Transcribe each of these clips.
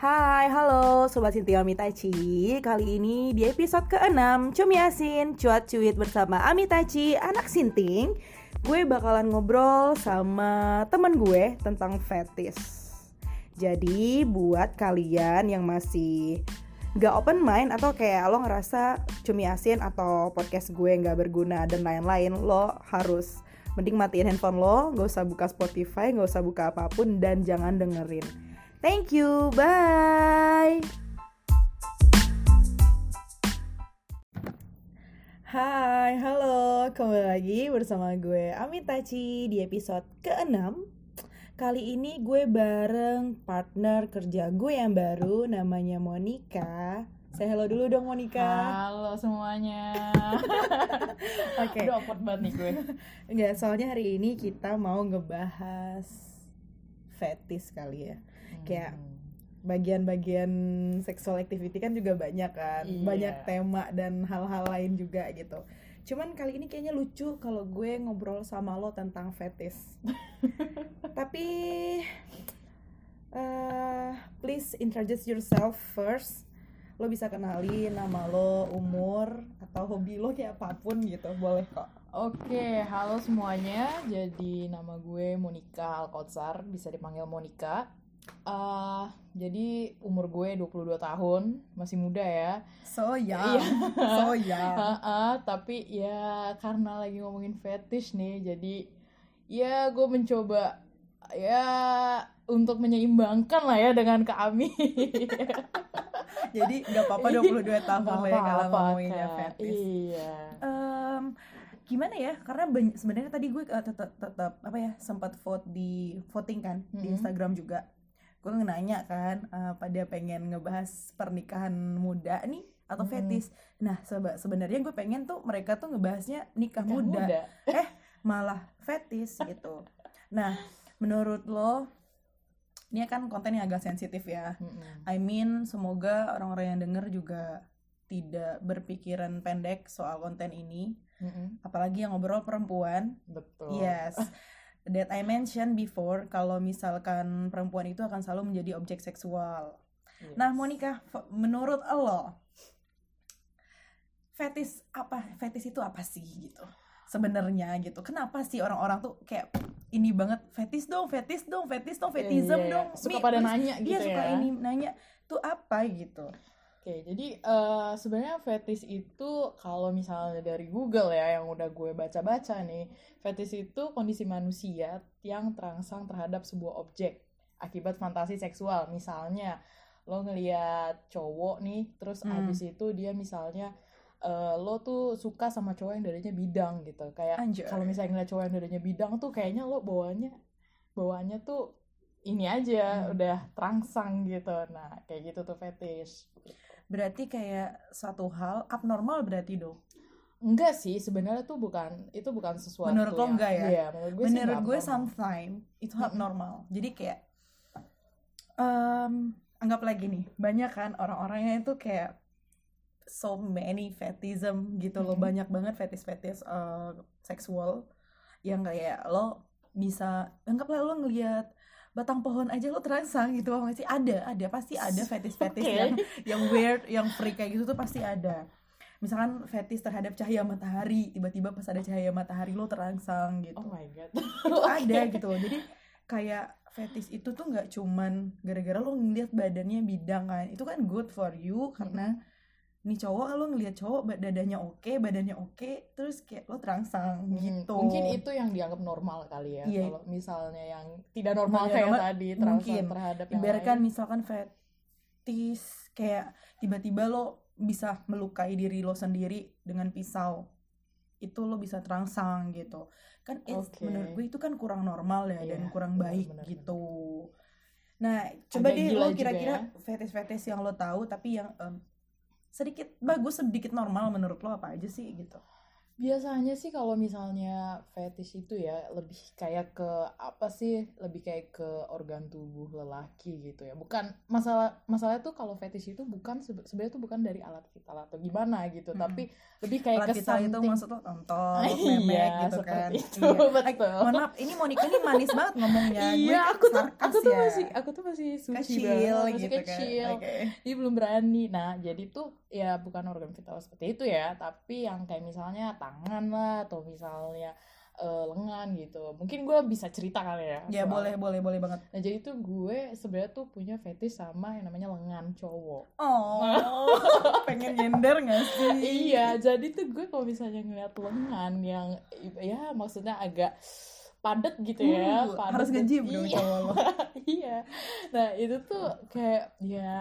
Hai, halo Sobat Sintia Amitachi Kali ini di episode ke-6 Cumi Asin, cuat cuit bersama Amitachi, anak Sinting. Gue bakalan ngobrol sama temen gue tentang fetis. Jadi buat kalian yang masih gak open mind Atau kayak lo ngerasa Cumi Asin atau podcast gue gak berguna dan lain-lain Lo harus mending matiin handphone lo Gak usah buka Spotify, gak usah buka apa pun Dan jangan dengerin Thank you, bye. Hai, halo, kembali lagi bersama gue Amitachi di episode ke-6 Kali ini gue bareng partner kerja gue yang baru namanya Monica. Saya hello dulu dong Monica. Halo semuanya. Oke. Okay. Udah awkward banget nih gue. Enggak, soalnya hari ini kita mau ngebahas fetis kali ya kayak hmm. bagian-bagian sexual activity kan juga banyak kan iya. banyak tema dan hal-hal lain juga gitu cuman kali ini kayaknya lucu kalau gue ngobrol sama lo tentang fetis tapi uh, please introduce yourself first lo bisa kenali nama lo, umur, atau hobi lo kayak apa pun gitu, boleh kok. Oke, halo semuanya. Jadi nama gue Monica Alkotsar, bisa dipanggil Monica. Uh, jadi umur gue 22 tahun, masih muda ya. So young. so young. uh, uh, tapi ya karena lagi ngomongin fetish nih, jadi ya gue mencoba ya untuk menyeimbangkan lah ya dengan kami. jadi nggak apa-apa 22 tahun lah ya kalau ngomonginnya fetish. Iya. Um, gimana ya karena sebenarnya tadi gue uh, tetap tetap apa ya sempat vote di voting kan mm -hmm. di Instagram juga gue nanya kan uh, pada pengen ngebahas pernikahan muda nih atau hmm. fetis nah seba sebenarnya gue pengen tuh mereka tuh ngebahasnya nikah, nikah muda. muda eh malah fetis gitu nah menurut lo ini kan konten yang agak sensitif ya hmm. I mean semoga orang-orang yang denger juga tidak berpikiran pendek soal konten ini hmm. apalagi yang ngobrol perempuan betul yes that I mentioned before kalau misalkan perempuan itu akan selalu menjadi objek seksual. Yes. Nah, Monica, menurut lo fetis apa? Fetis itu apa sih gitu? Sebenarnya gitu. Kenapa sih orang-orang tuh kayak ini banget fetis dong, fetis dong, fetis dong, fetism yeah, yeah, yeah. dong. Suka Mi, pada nanya gitu ya. suka ini nanya tuh apa gitu. Oke, jadi uh, sebenarnya fetish itu kalau misalnya dari Google ya yang udah gue baca-baca nih, fetish itu kondisi manusia yang terangsang terhadap sebuah objek akibat fantasi seksual. Misalnya lo ngeliat cowok nih, terus hmm. abis itu dia misalnya uh, lo tuh suka sama cowok yang dadanya bidang gitu. Kayak kalau misalnya ngeliat cowok yang dadanya bidang tuh kayaknya lo bawanya bawanya tuh ini aja hmm. udah terangsang gitu. Nah, kayak gitu tuh fetish berarti kayak satu hal abnormal berarti dong? Enggak sih sebenarnya tuh bukan itu bukan sesuatu menurut lo enggak ya? iya, menurut gue menurut gue sometimes itu abnormal. Jadi kayak um, anggap lagi nih banyak kan orang-orangnya itu kayak so many fetism gitu loh. Banyak banget fetis-fetis uh, seksual yang kayak lo bisa anggaplah lo ngelihat batang pohon aja lo terangsang gitu loh sih? Ada ada pasti ada fetis fetis okay. yang yang weird yang freak kayak gitu tuh pasti ada. Misalkan fetis terhadap cahaya matahari tiba-tiba pas ada cahaya matahari lo terangsang gitu. Oh my god. Itu okay. ada gitu loh. Jadi kayak fetis itu tuh nggak cuman gara-gara lo ngeliat badannya bidang kan itu kan good for you karena mm -hmm nih cowok lo ngelihat cowok dadanya oke badannya oke terus kayak lo terangsang hmm, gitu mungkin itu yang dianggap normal kali ya iya. kalau misalnya yang tidak normal kayak normal, tadi terangsang mungkin. terhadap yang ibaratkan lain. misalkan fetis kayak tiba-tiba lo bisa melukai diri lo sendiri dengan pisau itu lo bisa terangsang gitu kan okay. menurut gue itu kan kurang normal ya yeah, dan kurang baik bener, gitu nah coba deh lo kira-kira ya. fetis-fetis yang lo tahu tapi yang um, sedikit bagus sedikit normal menurut lo apa aja sih gitu Biasanya sih kalau misalnya fetish itu ya lebih kayak ke apa sih? Lebih kayak ke organ tubuh lelaki gitu ya. Bukan masalah masalah tuh kalau fetish itu bukan sebe- sebenarnya tuh bukan dari alat vital atau gimana gitu, Mm-mm. tapi lebih kayak Alat ke vital itu something- maksud lo tonton, Iya, memek gitu seperti kan. itu, Iya. betul. Ay, mohon maaf, ini Monica ini manis banget ngomongnya. Iya, kan aku tuh aku tuh ya. masih aku tuh masih suci kecil banget, masih gitu kecil. kan. Oke. Dia belum berani. Nah, jadi tuh ya bukan organ vital seperti itu ya, tapi yang kayak misalnya tangan lah atau misalnya eh, lengan gitu. Mungkin gue bisa cerita kali ya. Ya soal- boleh, boleh, boleh banget. Nah, jadi tuh gue sebenarnya tuh punya fetish sama yang namanya lengan cowok. Oh, pengen nyender gak sih? iya, jadi tuh gue kalau misalnya ngeliat lengan yang ya maksudnya agak padat gitu ya, Uh, padat harus dan- ngejim dong Iya. cowok iya. Nah, itu tuh kayak ya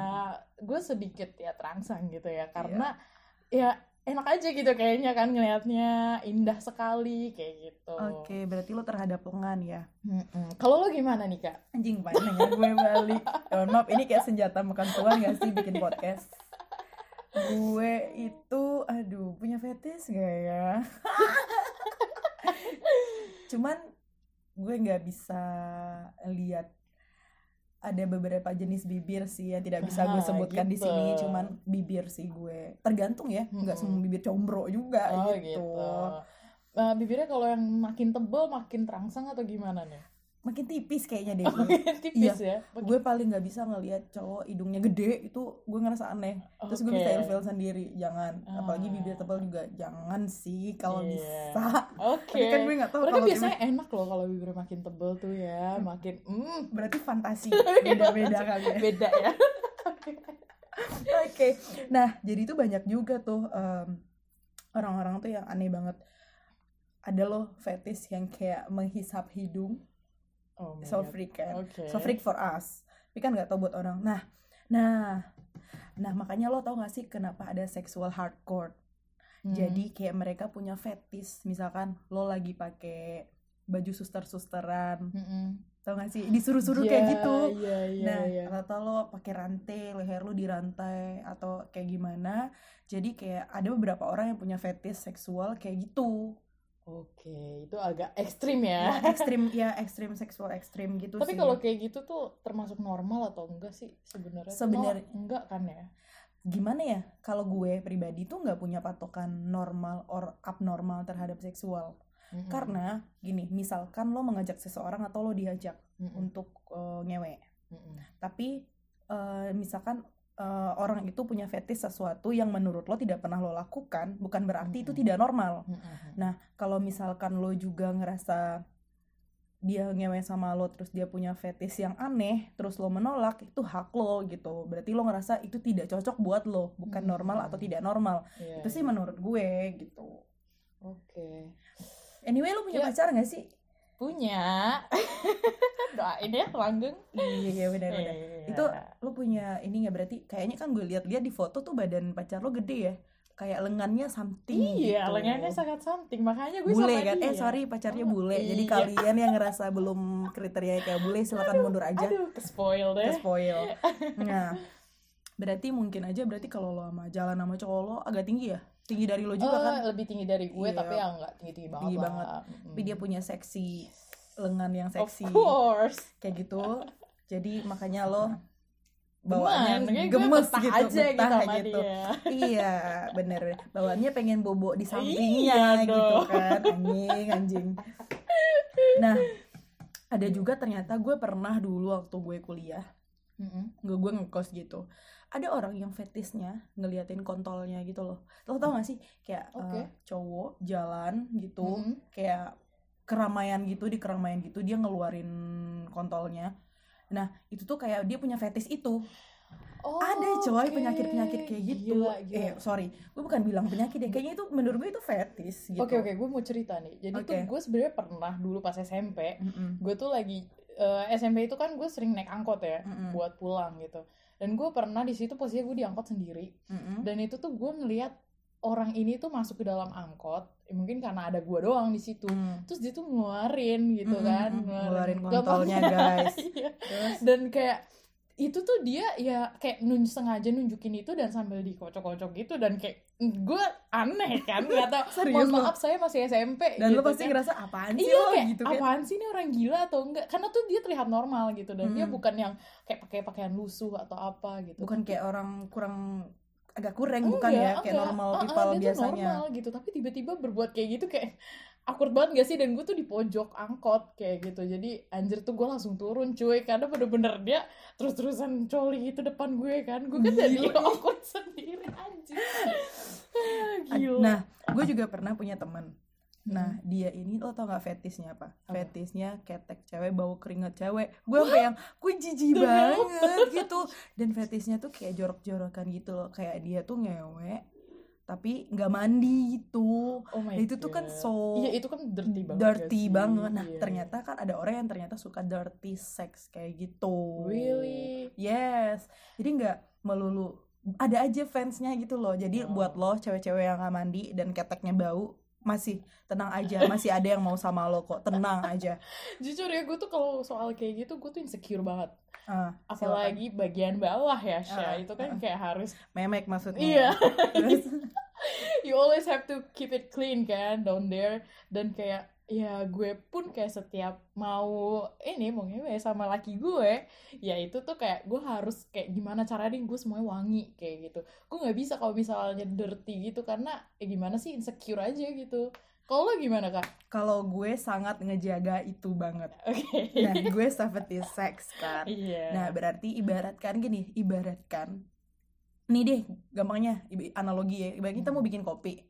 gue sedikit ya terangsang gitu ya karena ya enak aja gitu kayaknya kan ngelihatnya indah sekali kayak gitu. Oke, berarti lo terhadap lengan ya. Mm-mm. Kalau lo gimana nih, Kak? Anjing panjang ya gue balik. Ya, maaf, ini kayak senjata makan tuan gak sih bikin podcast? Gue itu, aduh, punya fetish gak ya? Cuman gue nggak bisa lihat ada beberapa jenis bibir sih yang tidak bisa gue Ah, sebutkan di gitu. sini cuman bibir sih gue tergantung ya nggak Mm-mm. semua bibir combro juga Oh, gitu. Nah, bibirnya kalau yang makin tebel makin terangsang atau gimana nih? Makin tipis kayaknya deh gue. Tipis ya. gue paling nggak bisa ngelihat cowok hidungnya gede itu gue ngerasa aneh terus gue bisa ilfeel sendiri jangan apalagi Ah. bibir tebal juga jangan sih kalau Iya. bisa Oke. tapi kan gue nggak tahu kalau biasanya enak loh kalau bibirnya makin tebel tuh ya, makin mm, berarti fantasi beda-beda kali ya beda ya. Oke, nah jadi itu banyak juga tuh em, orang-orang tuh yang aneh banget. Ada loh fetish yang kayak menghisap hidung, Oh so God. freak kan, Oke. so freak for us. Tapi kan nggak tahu buat orang. Nah, nah, nah makanya lo tau gak sih kenapa ada sexual hardcore? Hmm. Jadi kayak mereka punya fetish, misalkan lo lagi pakai baju suster-susteran, Mm-mm. tau gak sih? Disuruh-suruh Iya, kayak gitu. Iya, iya, Nah, iya. atau lo pakai rantai, leher lo dirantai atau kayak gimana. Jadi kayak ada beberapa orang yang punya fetish seksual kayak gitu. Oke, itu agak ekstrim Ya, ya. ekstrim ya, ekstrim seksual ekstrim gitu Tapi sih. kalau kayak gitu tuh termasuk normal atau enggak sih sebenarnya? Sebenar- No, enggak kan ya? gimana ya? Kalau gue pribadi tuh nggak punya patokan normal or abnormal terhadap seksual. Mm-mm. Karena gini, misalkan lo mengajak seseorang atau lo diajak Mm-mm. untuk eh, ngewe. Mm-mm. Tapi eh, misalkan eh, orang itu punya fetish sesuatu yang menurut lo tidak pernah lo lakukan, bukan berarti itu Mm-mm. tidak normal. Mm-mm. Nah, kalau misalkan lo juga ngerasa dia ngewe sama lo terus dia punya fetish yang aneh, terus lo menolak, itu hak lo gitu. Berarti lo ngerasa itu tidak cocok buat lo, bukan Hmm. normal atau tidak normal. Iya, Itu sih iya. menurut gue gitu. Oke. Anyway, lo punya Ya. pacar gak sih? Punya. Doain ya langgeng. Iya, iya benar-benar. Iya. Itu lo punya ini nggak berarti kayaknya kan gue lihat-lihat di foto tuh badan pacar lo gede ya. Kayak lengannya something Iya, gitu. lengannya sangat something. Makanya gue bule sama kan? Eh dia. sorry pacarnya Oh, bule. Jadi iya. kalian yang ngerasa belum kriteria kayak bule silakan mundur aja. Aduh, ke spoil deh. ke spoil. Nah, berarti mungkin aja berarti kalau lo sama jalan sama cowok lo agak tinggi ya? Tinggi dari lo juga Oh, kan? lebih tinggi dari gue, Iya. tapi ya nggak tinggi-tinggi banget. Tinggi lah. banget. Mm. Tapi dia punya seksi lengan yang seksi Of course. kayak gitu. Jadi makanya lo bawaannya gue gemes betah gitu, aja gitu betah sama gitu. dia. iya, bener. Bawaannya pengen bobo di Iya sampingnya gitu dong. kan. Anjing, anjing. Nah, ada juga ternyata gue pernah dulu waktu gue kuliah Mm-mm. nggak gue ngekos gitu ada orang yang fetishnya ngeliatin kontolnya gitu loh lo tau gak sih kayak eh, cowok jalan gitu Mm-mm. kayak keramaian gitu di keramaian gitu dia ngeluarin kontolnya nah itu tuh kayak dia punya fetish itu Oh, ada coy oke. penyakit penyakit kayak gitu Gila, gila. eh sorry gue bukan bilang penyakit ya kayaknya itu menurut gue itu fetish gitu Oke oke, gue mau cerita nih. Jadi tuh Oke. gue sebenarnya pernah dulu pas SMP, Mm-mm. gue tuh lagi eh, SMP itu kan gue sering naik angkot ya Mm-mm. buat pulang gitu. Dan gue pernah di situ posisinya gue di angkot sendiri. Mm-mm. Dan itu tuh gue ngeliat orang ini tuh masuk ke dalam angkot, ya mungkin karena ada gue doang di situ. Mm. Terus dia tuh ngeluarin gitu Mm-mm, kan, ngeluarin Gampang- kontolnya, guys. Iya. Terus Dan kayak itu tuh dia ya kayak nun sengaja nunjukin itu dan sambil dikocok-kocok gitu dan kayak gue aneh kan nggak tau Serius mohon lo? maaf saya masih SMP dan gitu lo pasti kan. ngerasa apaan sih iya lo kayak gitu kan apaan sih ini orang gila atau enggak karena tuh dia terlihat normal gitu dan dia Mm-mm. bukan yang kayak pakai pakaian lusuh atau apa gitu bukan kayak orang kurang agak kurang Enggak, bukan ya kayak enggak. normal people dia tuh biasanya normal gitu tapi tiba-tiba berbuat kayak gitu kayak awkward banget gak sih? Dan gue tuh di pojok angkot kayak gitu. Jadi anjir tuh gue langsung turun cuy. Karena bener-bener dia terus-terusan coli gitu depan gue kan. Gue kan jadi awkward sendiri anjir. Gila. Nah gue juga pernah punya teman. Hmm. Nah dia ini lo tau gak fetisnya apa? Apa? Fetisnya ketek cewek bau keringet cewek. Gue sampai yang gue jijik banget gitu. Dan fetisnya tuh kayak jorok-jorokan gitu loh. Kayak dia tuh ngewe Tapi nggak mandi gitu. Oh my Nah, itu tuh kan God. so iya itu kan dirty banget dirty banget. Nah Iya. ternyata kan ada orang yang ternyata suka dirty sex kayak gitu. Really? Yes. Jadi nggak melulu ada aja fansnya gitu loh. Jadi Oh. buat lo cewek-cewek yang nggak mandi dan keteknya bau masih tenang aja. Masih ada yang mau sama lo kok. Tenang aja. Jujur ya gue tuh kalau soal kayak gitu gue tuh insecure banget. Silakan. apalagi bagian bawah ya Sya Ah, itu kan ah. kayak harus memek maksudnya. Iya. You always have to keep it clean kan down there. Dan kayak ya gue pun kayak setiap mau ini mau ngewe sama laki gue ya itu tuh kayak gue harus kayak gimana caranya gue semuanya wangi kayak gitu. Gue nggak bisa kalau misalnya dirty gitu karena ya gimana sih insecure aja gitu. Kalau lo gimana kak? Kalau gue sangat ngejaga itu banget. Oke. Nah gue safety sex kan. Iya. Nah berarti ibaratkan gini ibaratkan nih deh gampangnya analogi ya ibarat kita mau bikin kopi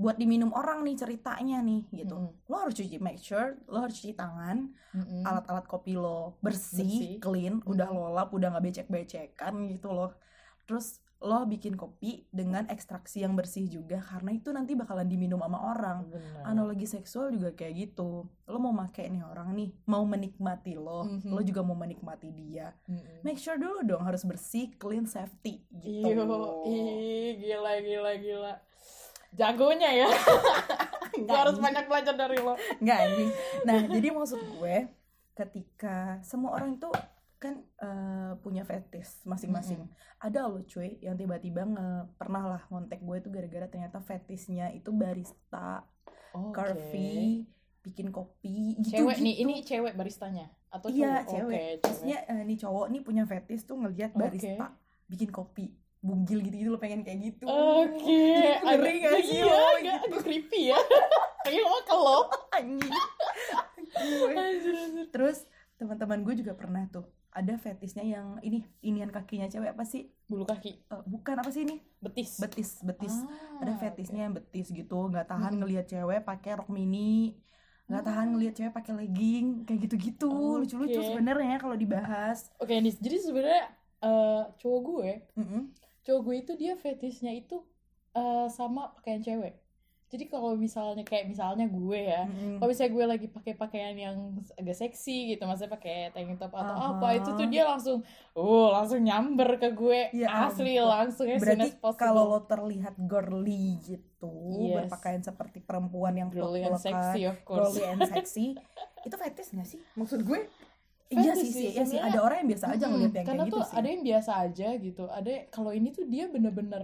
buat diminum orang nih ceritanya nih gitu Mm-mm. lo harus cuci make sure lo harus cuci tangan alat-alat kopi lo Bersih. bersih, clean, udah Mhm. lo lap, udah nggak becek-becekan gitu loh. Terus lo bikin kopi dengan ekstraksi yang bersih juga karena itu nanti bakalan diminum sama orang. Benar. Analogi seksual juga kayak gitu. Lo mau make nih orang nih, mau menikmati lo, Mhm. lo juga mau menikmati dia. Mm-mm. Make sure dulu dong harus bersih, clean, safety gitu. Yo, ih, gila gila gila. Jagonya ya. Nggak, harus banyak belajar dari lo. Nggak anjing. Nah, jadi maksud gue ketika semua orang itu kan eh, punya fetish masing-masing. Ada loh cuy yang tiba-tiba nge pernah lah ngontek gue itu gara-gara ternyata fetishnya itu barista, Oke. coffee, bikin kopi gitu Cewek gitu. nih, ini cewek baristanya atau iya cowok? cewek. Oke, cewek. Maksudnya eh, nih cowok nih punya fetish tuh ngelihat barista bikin kopi bugil gitu gitu lo pengen kayak gitu. Oke, Jadi ngeri gak sih iya, lo agak, gitu. agak creepy ya. Ayo lo lo. Anjing. Terus teman-teman gue juga pernah tuh ada fetishnya yang ini inian kakinya cewek apa sih? Bulu kaki, Eh, bukan apa sih ini? betis. Betis, betis. Ah, ada fetishnya yang betis gitu, nggak tahan Mm-mm. ngelihat cewek pakai rok mini, nggak tahan Ah. ngelihat cewek pakai legging, kayak gitu-gitu. Lucu-lucu Oke. sebenarnya kalau dibahas. Oke, Nis. Jadi sebenarnya eh, cowok gue, Mm-mm. cowok gue itu dia fetishnya itu eh, sama pakaian cewek. Jadi kalau misalnya kayak misalnya gue ya, Mm-mm. kalau misalnya gue lagi pakai pakaian yang agak seksi gitu maksudnya pakai tank top atau Aha. apa itu tuh dia langsung oh langsung nyamber ke gue Ya asli ampun. langsung soon Berarti kalau lo terlihat girly gitu, Yes. berpakaian seperti perempuan yang girly and peluk-pelukan, sexy of course girly and sexy, itu fetish nggak sih? Maksud gue? Iya sih, sih, iya sih. Ada orang yang biasa aja Mm-mm, ngeliat yang karena kayak gitu tuh sih. ada yang biasa aja gitu ada kalau ini tuh dia bener-bener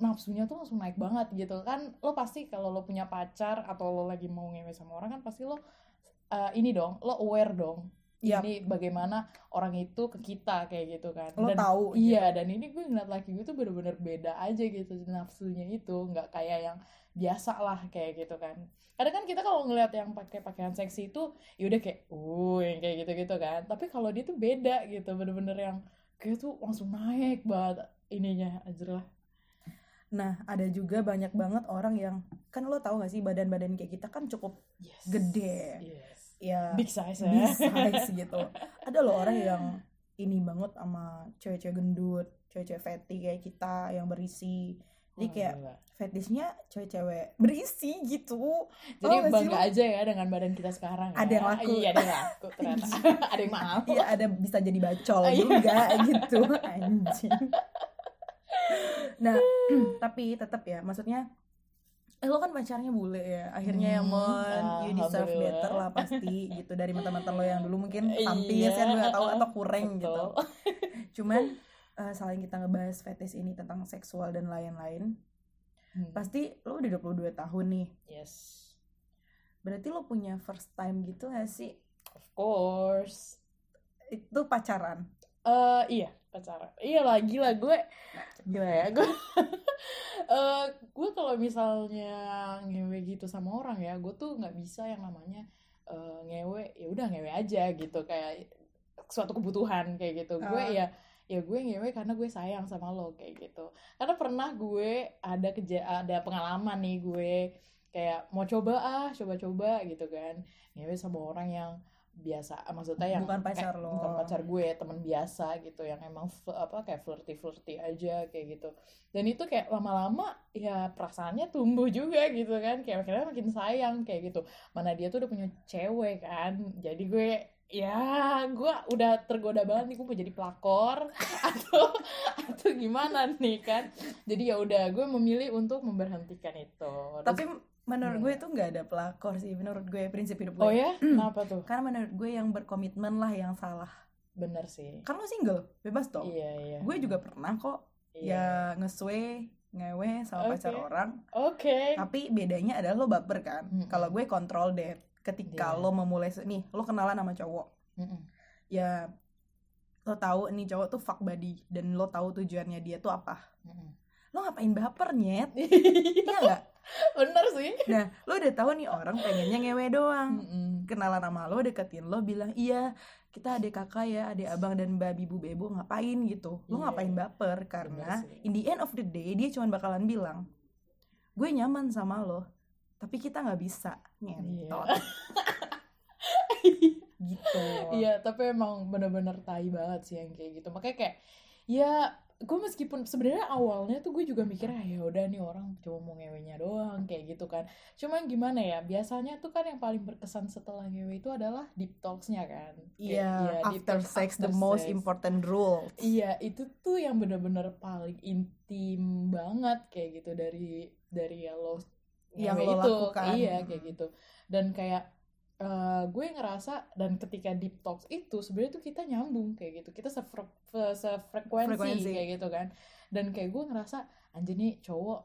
nafsunya tuh langsung naik banget gitu. Kan lo pasti kalau lo punya pacar atau lo lagi mau ngewe sama orang kan pasti lo uh, ini dong lo aware dong Yap. ini bagaimana orang itu ke kita kayak gitu kan. Lo dan tahu, iya dan ini gue ngeliat laki gue tuh bener-bener beda aja gitu nafsunya itu nggak kayak yang biasa lah kayak gitu kan. Kadang kan kita kalau ngeliat yang pakai pakaian seksi itu yaudah kayak uh yang kayak gitu gitu kan. Tapi kalau dia tuh beda gitu bener-bener yang kayak tuh langsung naik banget ininya aja lah Nah, ada juga banyak banget orang yang kan lo tahu gak sih badan-badan kayak kita kan cukup yes Gede. yes ya big size ya big size gitu. Ada loh orang yang ini banget sama cewek-cewek gendut, cewek-cewek fatty kayak kita yang berisi. Jadi kayak gila. fetishnya cewek-cewek berisi gitu. jadi Tau sih bangga lo? aja ya dengan badan kita sekarang ya. Ada yang laku. iya ada yang laku ternyata ada yang mahal Iya ada bisa jadi bacol Iya. juga gitu anjing. Nah, tapi tetap ya maksudnya eh lo kan pacarnya bule ya akhirnya ya Hmm, mon you deserve better lah pasti gitu dari mantan-mantan lo yang dulu mungkin tampil Iya, ya gue tahu atau kurang betul. gitu cuman eh, selain kita ngebahas fetish ini tentang seksual dan lain-lain Hmm. pasti lo udah 22 tahun nih. Yes. Berarti lo punya first time gitu gak sih? Of course. Itu pacaran eh iya pacaran. Iya lah gila gue. Gila ya gue. Eh gue kalau misalnya ngewe gitu sama orang ya gue tuh nggak bisa yang namanya eh, ngewe ya udah ngewe aja gitu. Kayak suatu kebutuhan kayak gitu. Gue Ah. ya ya gue ngewe karena gue sayang sama lo kayak gitu. Karena pernah gue ada keja ada pengalaman nih gue kayak mau coba ah coba-coba gitu kan. Ngewe sama orang yang biasa maksudnya yang Bukan pacar kayak- lo. bukan pacar gue teman biasa gitu yang emang apa kayak flirty flirty aja kayak gitu. Dan itu kayak lama-lama ya perasaannya tumbuh juga gitu kan kayak akhirnya makin sayang kayak gitu. Mana dia tuh udah punya cewek kan jadi gue ya gue udah tergoda banget nih gue mau jadi pelakor atau atau gimana nih kan. Jadi ya udah gue memilih untuk memberhentikan itu. Terus- tapi menurut Hmm. gue itu nggak ada pelakor sih menurut gue prinsip hidup gue. Oh ya? Kenapa tuh? Karena menurut gue yang berkomitmen lah yang salah. Bener sih. Kan lo single bebas dong iya iya. Gue juga pernah kok Iya. ya ngeswe ngewe sama Oke. pacar orang. Oke. Tapi bedanya adalah lo baper kan. Mm-mm. kalau gue kontrol deh ketika Iya. lo memulai nih lo kenalan sama cowok. Mm-mm. ya lo tahu nih cowok tuh fuck buddy dan lo tahu tujuannya dia tuh apa. Mm-mm. lo ngapain baper nyet? Iya, iya nggak bener sih. nah lo udah tahu nih orang pengennya ngewe doang Mm-mm. kenalan sama lo deketin lo bilang iya kita adik kakak ya adik abang dan mbak bibu bebo ngapain gitu lo Iya. ngapain baper karena in the end of the day dia cuma bakalan bilang gue nyaman sama lo tapi kita nggak bisa ngentot gitu Iya, tapi emang bener-bener tai banget sih yang kayak gitu. Makanya kayak ya gue meskipun sebenarnya awalnya tuh gue juga mikir ah ya udah nih orang cuma mau ngewenya doang kayak gitu kan. Cuman gimana ya? Biasanya tuh kan yang paling berkesan setelah ngewe itu adalah deep talks-nya kan. Kayak, Iya, deep after sex the after most sex. important rule. Iya, itu tuh yang bener-bener paling intim banget kayak gitu dari dari yang lo Yang lo itu. lakukan. Iya, kayak gitu. Dan kayak eh, gue ngerasa dan ketika deep talks itu sebenarnya tuh kita nyambung kayak gitu. Kita sefre sefrekuensi Frekuensi. kayak gitu kan. Dan kayak gue ngerasa anjir nih cowok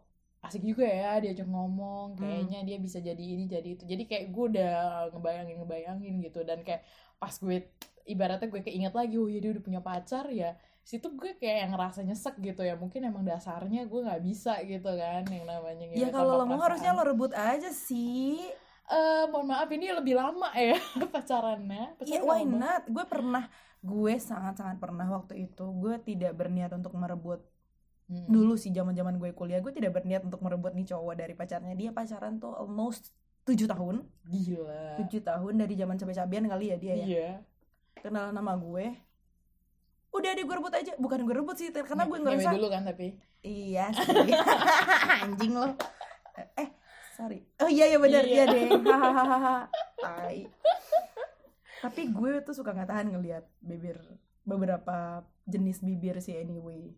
asik juga ya diajak ngomong kayaknya dia bisa jadi ini jadi itu jadi kayak gue udah ngebayangin ngebayangin gitu dan kayak pas gue ibaratnya gue keinget lagi oh iya dia udah punya pacar ya situ gue kayak yang ngerasa nyesek gitu ya mungkin emang dasarnya gue nggak bisa gitu kan yang namanya Ya kalau lo mau harusnya lo rebut aja sih. Eh, mohon maaf ini lebih lama ya pacarannya Iya, Pacaran why lama. not? Gue pernah, gue sangat-sangat pernah waktu itu. Gue tidak berniat untuk merebut. Mm-mm. Dulu sih zaman-zaman gue kuliah, gue tidak berniat untuk merebut nih cowok dari pacarnya. Dia pacaran tuh almost 7 tahun. gila 7 tahun dari zaman cabai-cabian kali ya dia ya. iya Kenalan nama gue. Udah deh gue rebut aja. Bukan gue rebut sih, karena gue Ngewe ngerasa dulu kan tapi Iya sih. Anjing lo. Eh, sorry. Oh iya ya benar iya Iya. deh. Hahaha. Tai. Tapi gue tuh suka nggak tahan ngelihat bibir beberapa jenis bibir sih anyway.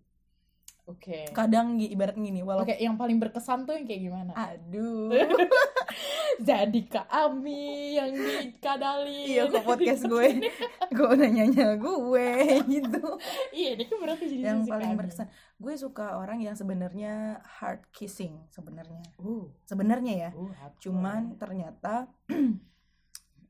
Oke Kadang gi- ibarat gini, oke walaupun yang paling berkesan tuh yang kayak gimana aduh. jadi Kak Ami yang dikadalin iya kok podcast gue. gue nanyanya gue gitu. iya ini kan berarti jadi Yang paling Kak Ami. berkesan, gue suka orang yang sebenarnya hard kissing sebenarnya. uh, Sebenarnya ya. uh, cuman ternyata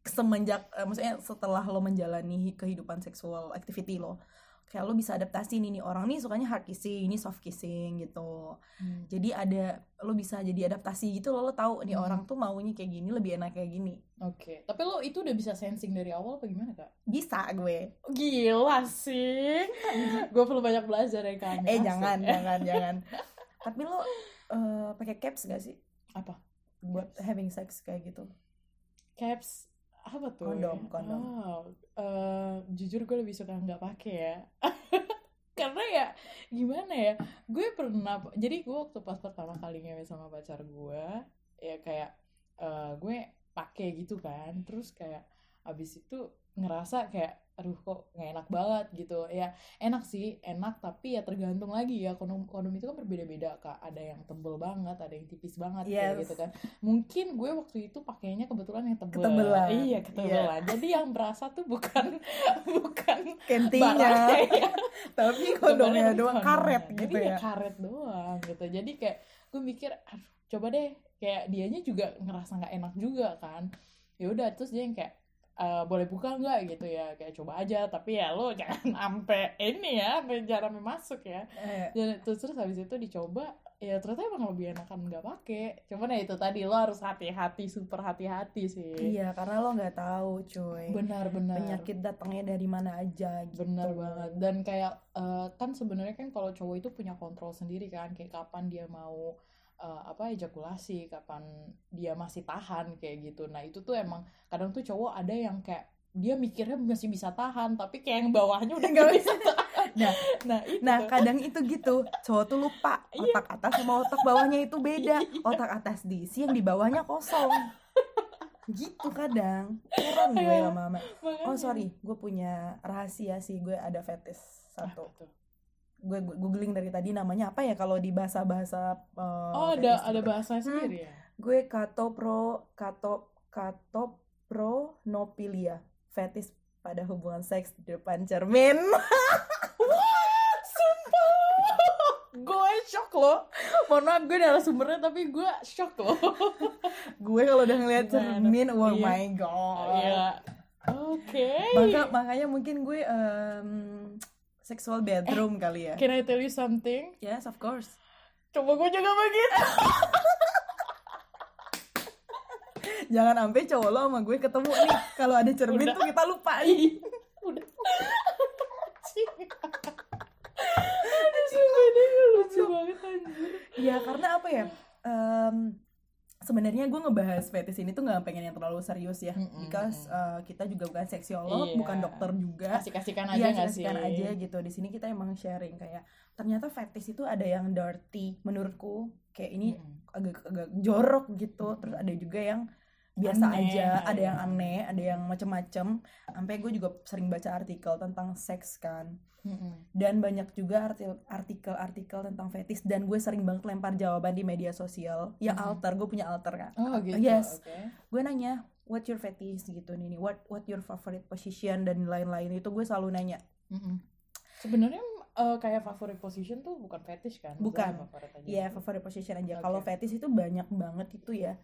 semenjak eh, maksudnya setelah lo menjalani kehidupan seksual activity lo kayak lo bisa adaptasi nih nih orang nih sukanya hard kissing ini soft kissing gitu Hmm. jadi ada lo bisa jadi adaptasi gitu lo lo tahu nih Hmm. orang tuh maunya kayak gini lebih enak kayak gini Oke, tapi lo itu udah bisa sensing dari awal apa gimana kak? bisa gue Gila sih, gue perlu banyak belajar dari kami. eh jangan jangan jangan tapi lo eh, pakai caps gak sih Apa? buat having sex kayak gitu Caps apa tuh? Kondom, kondom. Oh, eh, jujur gue lebih suka nggak pakai ya. Karena ya gimana ya, gue pernah, jadi gue waktu pas pertama kali ngewe sama pacar gue, ya kayak eh, gue pakai gitu kan, terus kayak abis itu ngerasa kayak aduh kok nggak enak banget gitu. Ya enak sih enak tapi ya tergantung lagi ya kondom kondom itu kan berbeda-beda kak. Ada yang tebel banget ada yang tipis banget kayak Yes. gitu kan. Mungkin gue waktu itu pakainya kebetulan yang tebel. Ketebelan. iya ketebelan. Jadi yang berasa tuh bukan bukan kentinya ya. tapi kondomnya doang kondomnya. karet Jadi gitu ya. karet doang gitu. Jadi kayak gue mikir aduh coba deh. Kayak dianya juga ngerasa nggak enak juga kan. Ya udah terus dia yang kayak "Eh, boleh buka nggak gitu ya? Kayak coba aja tapi ya lo jangan ampe ini ya sampai jarang masuk ya. Eh, dan terus terus habis itu dicoba ya ternyata emang lebih enakan nggak pakai. Cuman ya itu tadi lo harus hati-hati super hati-hati sih. Iya karena lo nggak tahu cuy. Benar-benar penyakit datangnya dari mana aja gitu. Benar banget. Dan kayak eh, kan sebenarnya kan kalau cowok itu punya kontrol sendiri kan kayak kapan dia mau eh, apa ejakulasi kapan dia masih tahan kayak gitu nah itu tuh emang kadang tuh cowok ada yang kayak dia mikirnya masih bisa tahan tapi kayak yang bawahnya udah Nggak bisa tahan Nah, nah itu Nah, kadang itu gitu. Cowok tuh lupa Iya. otak atas sama otak bawahnya itu beda. Iya. Otak atas diisi, yang di bawahnya kosong. Gitu kadang. Heran gue lama-lama. Makanya. Oh, sorry. Gue punya rahasia sih. Gue ada fetish satu. Apa tuh? Gue googling dari tadi namanya apa ya kalau di bahasa-bahasa eh, oh ada fetish ada gitu. bahasanya sendiri ya Gue katopro kato katopronopilia. Fetish pada hubungan seks di depan cermin. gue shock loh mohon maaf gue narasumbernya tapi gue shock loh gue kalau udah ngeliat cermin, oh Iya. my god. Iya. oke Maka makanya mungkin gue em, sexual bedroom kali ya. can I tell you something Yes, of course. coba gue juga begitu Jangan sampai cowok lo sama gue ketemu nih. Kalau ada cermin Udah. tuh kita lupa nih. udah Sumpah deh, lucu banget anjir Ya karena apa ya? Em, sebenarnya gue ngebahas fetish ini tuh nggak pengen yang terlalu serius ya, Mm-mm, because mm-mm. eh, kita juga bukan seksiolog, Iya. bukan dokter juga. kasih-kasihkan aja Iya, gak sih kasihkan aja gitu. Di sini kita emang sharing kayak ternyata fetish itu ada yang dirty menurutku. Kayak ini agak-agak jorok gitu. Terus ada juga yang biasa Aneh, aja, ada yang aneh, ada yang macem-macem. Sampai gue juga sering baca artikel tentang seks kan. Mm-mm. Dan banyak juga arti- artikel-artikel tentang fetish dan gue sering banget lempar jawaban di media sosial. Mhm. alter, gue punya alter kan. oh gitu Yes. oke Gue nanya, what your fetish gitu nih, nih, what what your favorite position dan lain-lain itu gue selalu nanya. Mm-mm. sebenarnya eh, kayak favorite position tuh bukan fetish kan Bukan. Iya, gitu. favorite position aja. Oke. Kalau fetish itu banyak banget itu ya.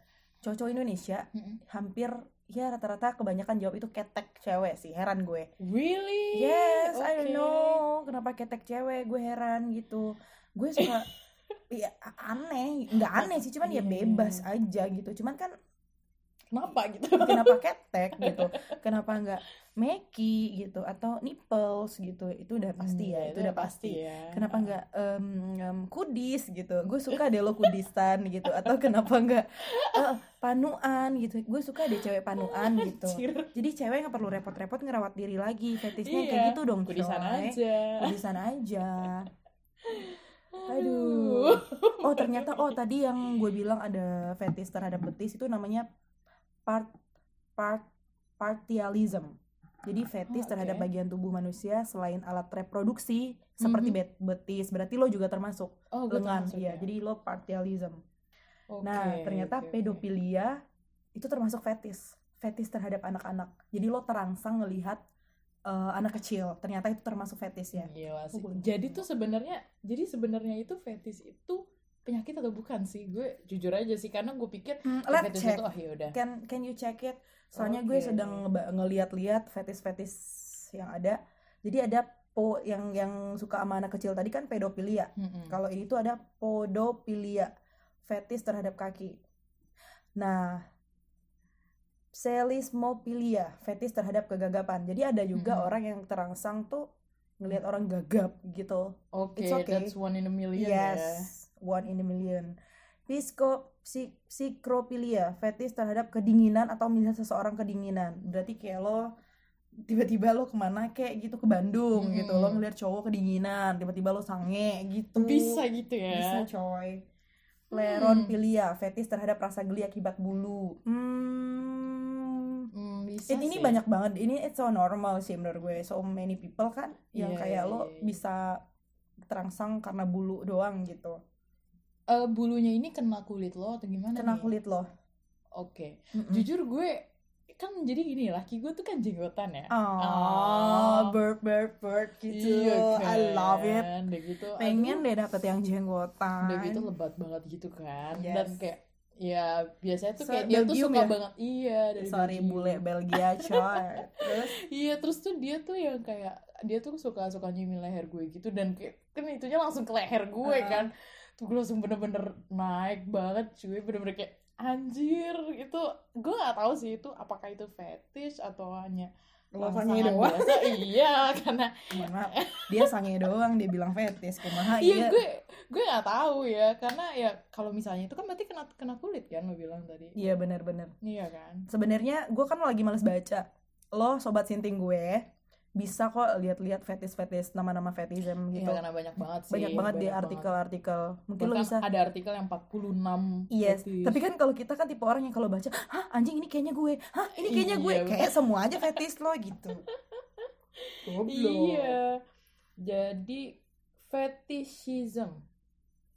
Cowok Indonesia Mm-mm. hampir ya rata-rata kebanyakan jawab itu ketek cewek sih. Heran gue. really Yes, I don't know kenapa ketek cewek. Gue heran gitu. Gue suka ya aneh, nggak aneh sih, cuman ya Iya, iya, bebas iya. aja gitu. Cuman kan kenapa gitu? Kenapa ketek gitu? Kenapa nggak meki gitu? Atau nipples gitu? Itu udah pasti Hmm, ya, itu udah pasti. ya. Kenapa nggak em, em, kudis gitu? Gue suka deh lo kudisan gitu. Atau kenapa nggak eh, panuan gitu? Gue suka deh cewek panuan gitu. Jadi cewek nggak perlu repot-repot ngerawat diri lagi. Fetishnya kayak Iya, gitu dong kudisan coy. aja. Kudisan aja. Aduh. Oh ternyata oh tadi yang gue bilang ada fetish terhadap betis itu namanya part part partialism jadi Oh, terhadap oke. bagian tubuh manusia selain alat reproduksi seperti Mhm. bet- betis berarti lo juga termasuk oh lengan iya ya. jadi lo partialism Oke, nah ternyata oke. pedofilia itu termasuk fetis fetis terhadap anak-anak jadi lo terangsang ngelihat eh, anak kecil ternyata itu termasuk fetis ya Gila sih. Oh. Jadi tuh sebenarnya, jadi sebenarnya itu fetis itu penyakit atau bukan sih? Gue jujur aja sih, karena gue pikir Hmm, ya, let's check itu ah ya udah. can can you check it soalnya gue Oke. sedang ngeba- ngeliat-liat fetis-fetis yang ada jadi ada po yang yang suka sama anak kecil tadi kan pedofilia Mm-mm. Kalau ini tuh ada podopilia, fetis terhadap kaki. Nah, selismopilia, fetis terhadap kegagapan. Jadi ada juga Mm-mm. orang yang terangsang tuh ngelihat orang gagap gitu. Oke, It's okay. that's one in a million ya. One in a million. Psi, psikropilia, fetis terhadap kedinginan atau melihat seseorang kedinginan. Berarti kayak lo tiba-tiba lo ke mana kayak gitu ke Bandung gitu lo ngeliat cowok kedinginan tiba-tiba lo sange gitu Bisa gitu ya. bisa coy. Pleronpilia, fetis terhadap rasa geli akibat bulu. Hmm. Hmm, bisa It- ini sih. banyak banget. Ini it's so normal sih menurut gue. So many people kan yang Iya, kayak iya, lo iya. bisa terangsang karena bulu doang gitu. Eh, bulunya ini kena kulit lo atau gimana Kena nih? kulit lo. Oke. Mm-mm. Jujur gue kan jadi gini laki gue tuh kan jenggotan ya Oh, bird, bird, bird gitu. Iya kan. I love it. Udah gitu, Pengen aduh, deh dapet yang jenggotan. udah gitu lebat banget gitu kan. Yes. Dan kayak ya biasanya tuh So, kayak dia tuh Belgium suka ya? banget iya dari Sorry Belgium. bule Belgia coy. Terus Iya terus tuh dia tuh yang kayak dia tuh suka suka nyumin leher gue gitu dan kayak kan itunya langsung ke leher gue Uh-uh. kan tuh gue langsung bener-bener naik banget cuy bener-bener kayak anjir itu gue gak tahu sih itu apakah itu fetish atau hanya lo sange doang. biasa iya karena Mohon maaf. Dia sange doang dia bilang fetis. Kumaha iya iya. gue gue nggak tahu ya karena ya kalau misalnya itu kan berarti kena kena kulit kan lo bilang tadi Iya bener-bener. iya kan Sebenarnya gue kan lagi males baca. Lo sobat sinting gue bisa kok lihat-lihat fetis-fetis nama-nama fetism gitu. Iya, karena banyak banget sih banyak banget di banget. artikel-artikel. Mungkin lo bisa ada artikel yang 46 Yes, fetish. tapi kan kalau kita kan tipe orang yang kalau baca, hah anjing ini kayaknya gue, hah ini kayaknya gue, Iya, kayak semua aja fetis lo gitu. Goblok. Iya. Jadi fetishism.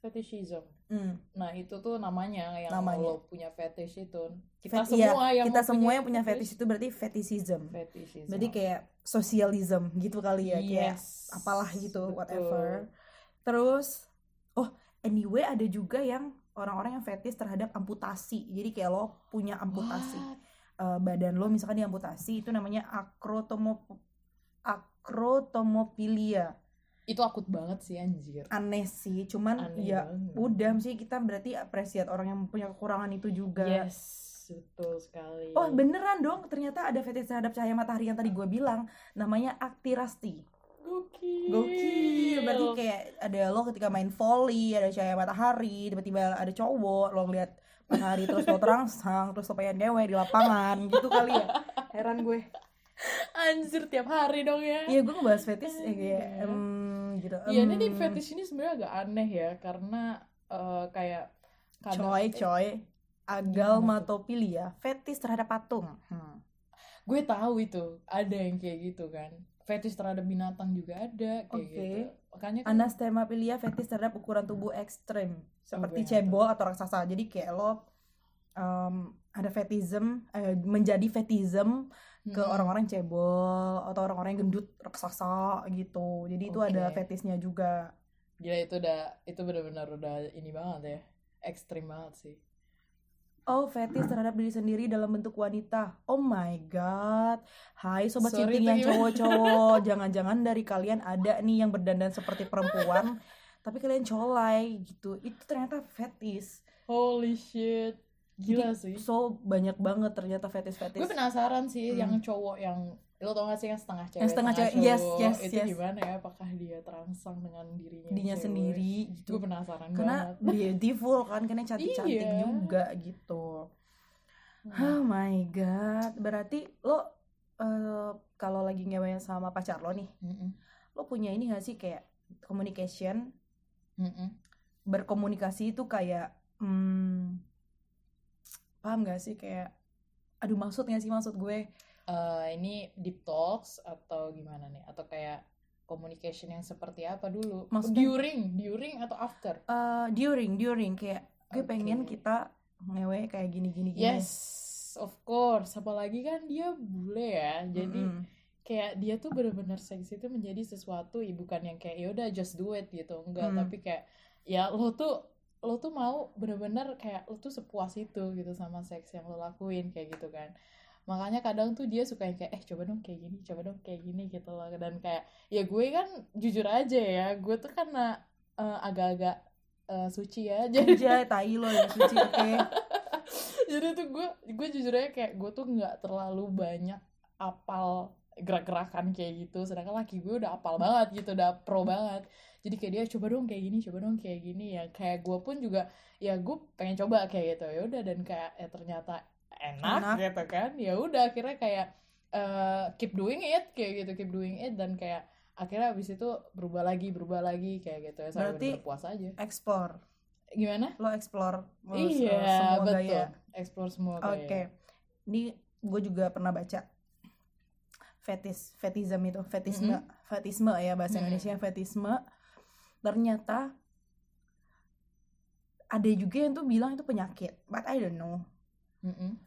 Fetishism. Hmm, Nah, itu tuh namanya yang Namanya. lo punya fetish itu. Kita fet- iya, semua yang kita semua yang punya fetish itu berarti fetishism. fetishism. Berarti kayak sosialism gitu kali ya, kayak Yes. apalah gitu, Betul. whatever. Terus, oh anyway ada juga yang orang-orang yang fetish terhadap amputasi. Jadi kayak lo punya amputasi. What? Eh, badan lo misalkan diamputasi itu namanya akrotomo akrotomopilia. Itu akut banget sih anjir. aneh sih cuman Aneh ya banget. udah sih kita berarti apresiat orang yang punya kekurangan itu juga Yes, betul sekali. oh beneran dong ternyata ada fetish terhadap cahaya matahari yang tadi gue bilang namanya aktirasti Gokil. gokil berarti kayak ada lo ketika main volley ada cahaya matahari tiba-tiba ada cowok lo ngeliat matahari terus lo terangsang terus lo pengen dewe di lapangan gitu kali ya heran gue Anjir tiap hari dong ya. iya gue ngebahas fetish ya kayak Iya. Gitu. Iya, ini em, di fetish ini sebenarnya agak aneh ya karena eh, kayak kadang coy coy agalmatopilia fetish terhadap patung. Hmm. gue tahu itu ada yang kayak gitu kan. Fetish terhadap binatang juga ada kayak Oke. gitu. Makanya kan Anasthemapilia fetish terhadap ukuran tubuh ekstrem seperti Oke, cebol atau raksasa. Jadi kayak lo em, ada fetism eh, menjadi fetism ke Mm-mm. orang-orang cebol atau orang-orang yang gendut raksasa gitu. Jadi itu ada fetisnya juga. gila itu udah itu benar-benar udah ini banget ya ekstrim banget sih Oh, fetish terhadap diri sendiri dalam bentuk wanita. Oh my god. Hai sobat Sorry, cinting yang cowok-cowok. Jangan-jangan dari kalian ada nih yang berdandan seperti perempuan, tapi kalian colai gitu. Itu ternyata fetish. holy shit gila sih So banyak banget ternyata fetish-fetish. gue penasaran sih Hmm. yang cowok yang lo tau gak sih yang setengah cewek Yang setengah cewek, yes, yes, itu yes. gimana ya apakah dia terangsang dengan dirinya Dirinya sendiri gue gitu. penasaran Karena banget beautiful kan, karena cantik-cantik Iya. juga gitu. Hmm. Oh my god. Berarti lo eh, kalau lagi ngewe sama pacar lo nih, Mm-mm. lo punya ini gak sih kayak communication Mm-mm. berkomunikasi itu kayak hmm, paham gak sih? Kayak aduh maksud gak sih maksud gue? Eh, ini deep talks atau gimana nih? Atau kayak communication yang seperti apa dulu? Maksudnya- during during atau after? Eh, during during. Kayak gue Oke. pengen kita ngewe kayak gini gini. Gini yes of course. Apalagi kan dia bule ya. Jadi Mm-mm. kayak dia tuh bener-bener seks itu menjadi sesuatu bukan yang kayak yaudah just do it gitu. Enggak Hmm. tapi kayak ya lo tuh lo tuh mau bener-bener kayak lo tuh sepuas itu gitu sama seks yang lo lakuin kayak gitu kan. Makanya kadang tuh dia suka yang kayak eh coba dong kayak gini coba dong kayak gini gitu loh. Dan kayak ya gue kan jujur aja ya gue tuh karena eh, agak-agak eh, suci ya jadi Anjay, tai lo yang suci oke. Jadi tuh gue gue jujur aja kayak gue tuh nggak terlalu banyak apal gerak-gerakan kayak gitu. Sedangkan laki gue udah apal banget gitu udah pro banget. Jadi kayak dia coba dong kayak gini coba dong kayak gini. Ya kayak gue pun juga ya gue pengen coba kayak gitu. Ya udah dan kayak ya ternyata enak, Enak. gitu kan. Ya udah akhirnya kayak eh, keep doing it kayak gitu keep doing it. Dan kayak akhirnya abis itu berubah lagi berubah lagi kayak gitu ya. Sampai Berarti- puas aja. explore. Gimana? Lo explore lo iya semua betul. gaya. Explore semua oke. Gaya ini gue juga pernah baca fetis fetism itu fetisme fetisme ya bahasa Mm-mm. Indonesia fetisme ternyata ada juga yang tuh bilang itu penyakit but I don't know Mm-mm.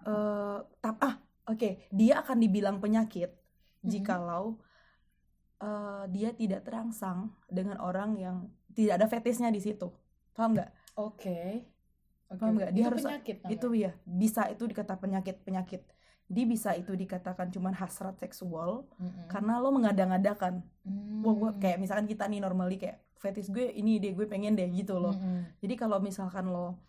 Eh, tap ah oke dia akan dibilang penyakit Mhm. jikalau eh, dia tidak terangsang dengan orang yang tidak ada fetisnya di situ paham nggak Oke. Oke. Paham nggak? Dia Itu harus- penyakit itu ya bisa itu dikata penyakit penyakit jadi bisa itu dikatakan cuman hasrat seksual Mm-mm. karena lo mengada-ngadakan Hmm. Wah, gua kayak misalkan kita nih normally kayak fetish gue ini deh gue pengen deh gitu loh Mm-mm. jadi kalau misalkan lo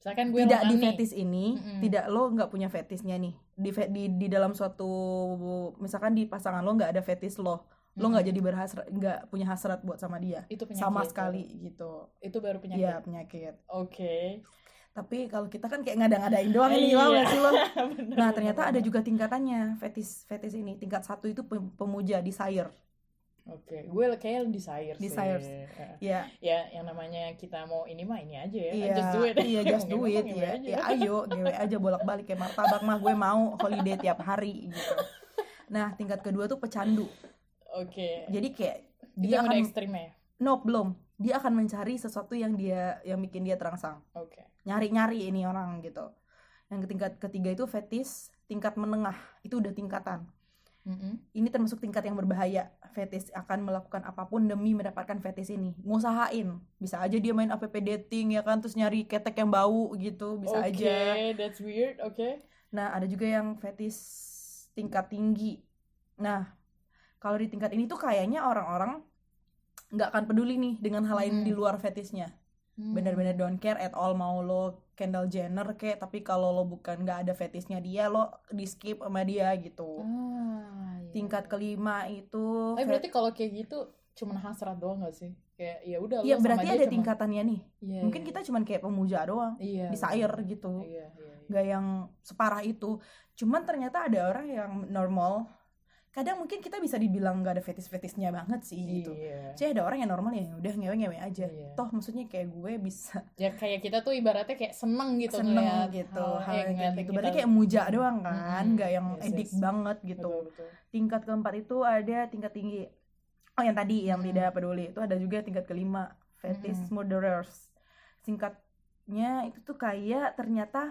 Misalkan gue tidak di fetish ini Mm-mm. tidak lo nggak punya fetishnya nih di, di di dalam suatu misalkan di pasangan lo nggak ada fetish lo lo nggak jadi berhasrat nggak punya hasrat buat sama dia itu penyakit. sama sekali gitu Itu baru penyakit. Iya penyakit Oke. Tapi kalau kita kan kayak ngada-ngadain doang Iya. nih paham nggak sih lo nah ternyata ada juga tingkatannya fetish fetish ini tingkat satu itu pem- pemuja desire Oke, gue kayak desire sih. Desires. Ya. ya Ya, yang namanya kita mau ini mah ini aja ya. Iya, Just do it. iya just do it ngewe ya. Ya ayo, gewe aja bolak-balik kayak martabak mah gue mau holiday tiap hari gitu. Nah, tingkat kedua tuh pecandu. Oke. Jadi kayak Itu dia akan ekstrim ya. no belum. Dia akan mencari sesuatu yang dia yang bikin dia terangsang. Oke. Nyari-nyari ini orang gitu. Yang tingkat ketiga itu fetis, tingkat menengah. Itu udah tingkatan. Mm-mm. Ini termasuk tingkat yang berbahaya. Fetis akan melakukan apa pun demi mendapatkan fetis ini. Ngusahain. Bisa aja dia main app dating ya kan terus nyari ketek yang bau gitu, bisa Oke, aja. that's weird. Oke. Nah, ada juga yang fetis tingkat tinggi. Nah, kalau di tingkat ini tuh kayaknya orang-orang nggak akan peduli nih dengan hal lain Hmm. di luar fetisnya. Hmm. Bener-bener don't care at all mau lo Kendall Jenner kayak tapi kalau lo bukan nggak ada fetisnya dia lo di skip sama dia gitu. Ah, iya. Tingkat kelima itu Tapi berarti kalau kayak gitu cuman hasrat doang gak sih? Kayak ya udah Iya berarti ada cuma- tingkatannya nih. Iya, Mungkin iya. kita cuman kayak pemuja doang, iya, desire bener. gitu. Iya, iya, iya. nggak yang separah itu. Cuman ternyata ada orang yang normal. Kadang mungkin kita bisa dibilang nggak ada fetis-fetisnya banget sih gitu. Iya. Jadi ada orang yang normal ya udah ngewe-ngewe aja. Iya. Toh maksudnya kayak gue bisa Ya kayak kita tuh ibaratnya kayak seneng gitu seneng ngeliat gitu hal hal yang kayak gitu. Berarti kayak muja doang kan, Mm-mm. nggak yang Yes, edik yes. banget gitu. Betul, betul. Tingkat keempat itu ada tingkat tinggi. Oh yang tadi yang Mm-mm. tidak peduli itu ada juga tingkat kelima fetish murderers. Singkatnya itu tuh kayak ternyata